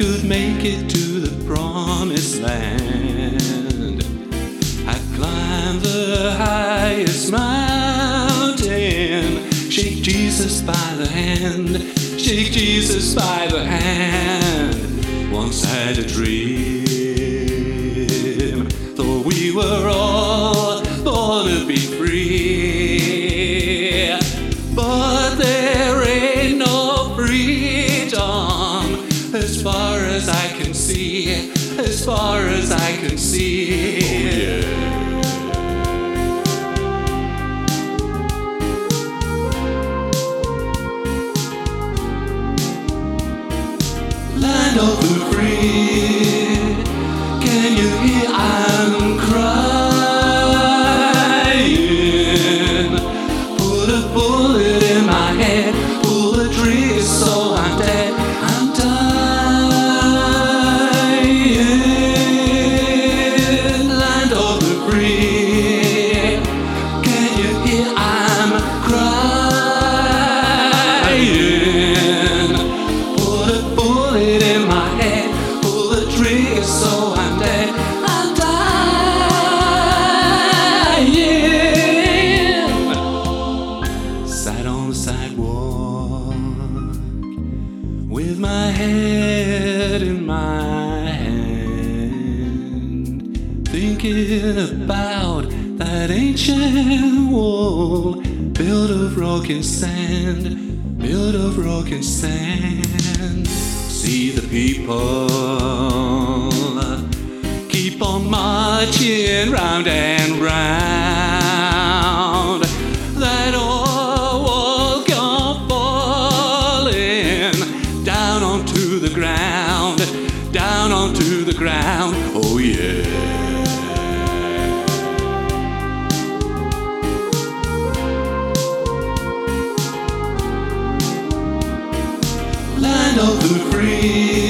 could make it to the promised land. I'd climb the highest mountain, shake Jesus by the hand, shake Jesus by the hand. Once had a dream, though we were all born to be free. Of the free, my head in my hand, thinking about that ancient wall built of rock and sand, built of rock and sand. See the people keep on marching round and round. Of the free.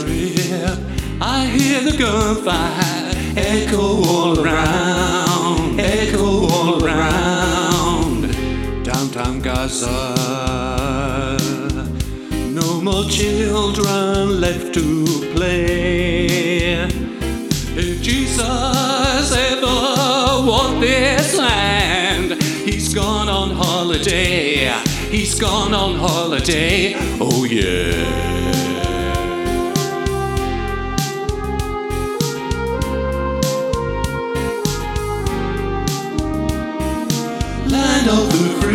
strip, I hear the gunfire echo all around, echo all around. Downtown Gaza, no more children left to play. If Jesus ever walked this land, he's gone on holiday. He's gone on holiday. Oh yeah. Land of the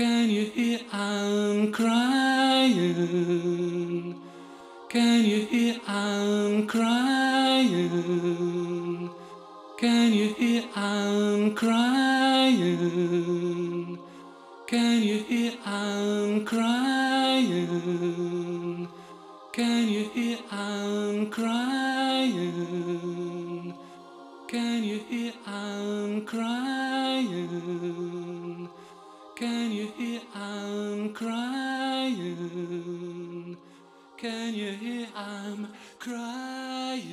Can you hear I'm crying? Can you hear I'm crying? Can you hear I'm crying? Can you hear I'm crying? Can you hear I'm crying? Can you hear I'm crying? I'm crying. Can you hear I'm crying?